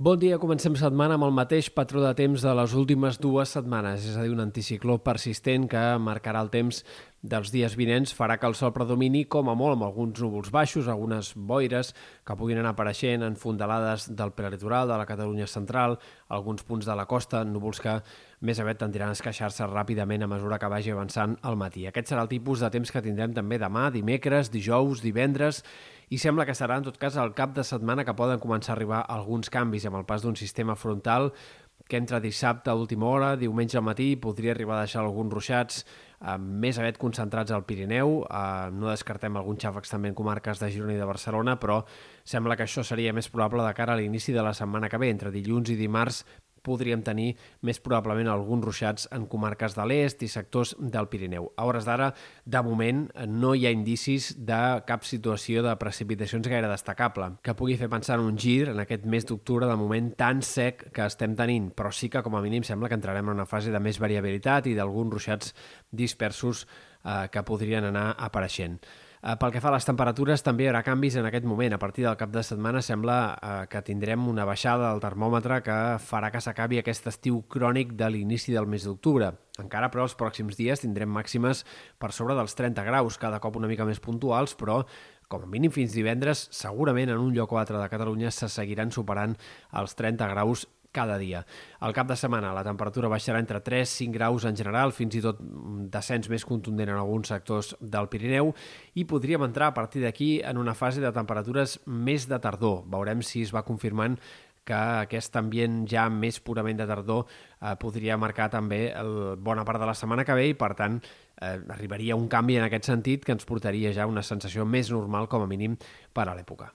Bon dia, comencem setmana amb el mateix patró de temps de les últimes dues setmanes, és a dir, un anticicló persistent que marcarà el temps dels dies vinents, farà que el sol predomini com a molt amb alguns núvols baixos, algunes boires que puguin anar apareixent en fondalades del prelitoral, de la Catalunya central, alguns punts de la costa, núvols que més aviat tendiran a esqueixar-se ràpidament a mesura que vagi avançant al matí. Aquest serà el tipus de temps que tindrem també demà, dimecres, dijous, divendres i sembla que serà, en tot cas, el cap de setmana que poden començar a arribar alguns canvis amb el pas d'un sistema frontal que entre dissabte a última hora, diumenge al matí, podria arribar a deixar alguns ruixats eh, més aviat concentrats al Pirineu. Eh, no descartem alguns xàfecs també en comarques de Girona i de Barcelona, però sembla que això seria més probable de cara a l'inici de la setmana que ve. Entre dilluns i dimarts podríem tenir més probablement alguns ruixats en comarques de l'est i sectors del Pirineu. A hores d'ara, de moment, no hi ha indicis de cap situació de precipitacions gaire destacable que pugui fer pensar en un gir en aquest mes d'octubre de moment tan sec que estem tenint, però sí que com a mínim sembla que entrarem en una fase de més variabilitat i d'alguns ruixats dispersos eh, que podrien anar apareixent. Eh, pel que fa a les temperatures, també hi haurà canvis en aquest moment. A partir del cap de setmana sembla eh, que tindrem una baixada del termòmetre que farà que s'acabi aquest estiu crònic de l'inici del mes d'octubre. Encara, però, els pròxims dies tindrem màximes per sobre dels 30 graus, cada cop una mica més puntuals, però com a mínim fins divendres, segurament en un lloc o altre de Catalunya se seguiran superant els 30 graus cada dia. Al cap de setmana la temperatura baixarà entre 3 i 5 graus en general, fins i tot descens més contundent en alguns sectors del Pirineu i podríem entrar a partir d'aquí en una fase de temperatures més de tardor. Veurem si es va confirmant que aquest ambient ja més purament de tardor eh, podria marcar també el, bona part de la setmana que ve i, per tant, eh, arribaria un canvi en aquest sentit que ens portaria ja una sensació més normal, com a mínim, per a l'època.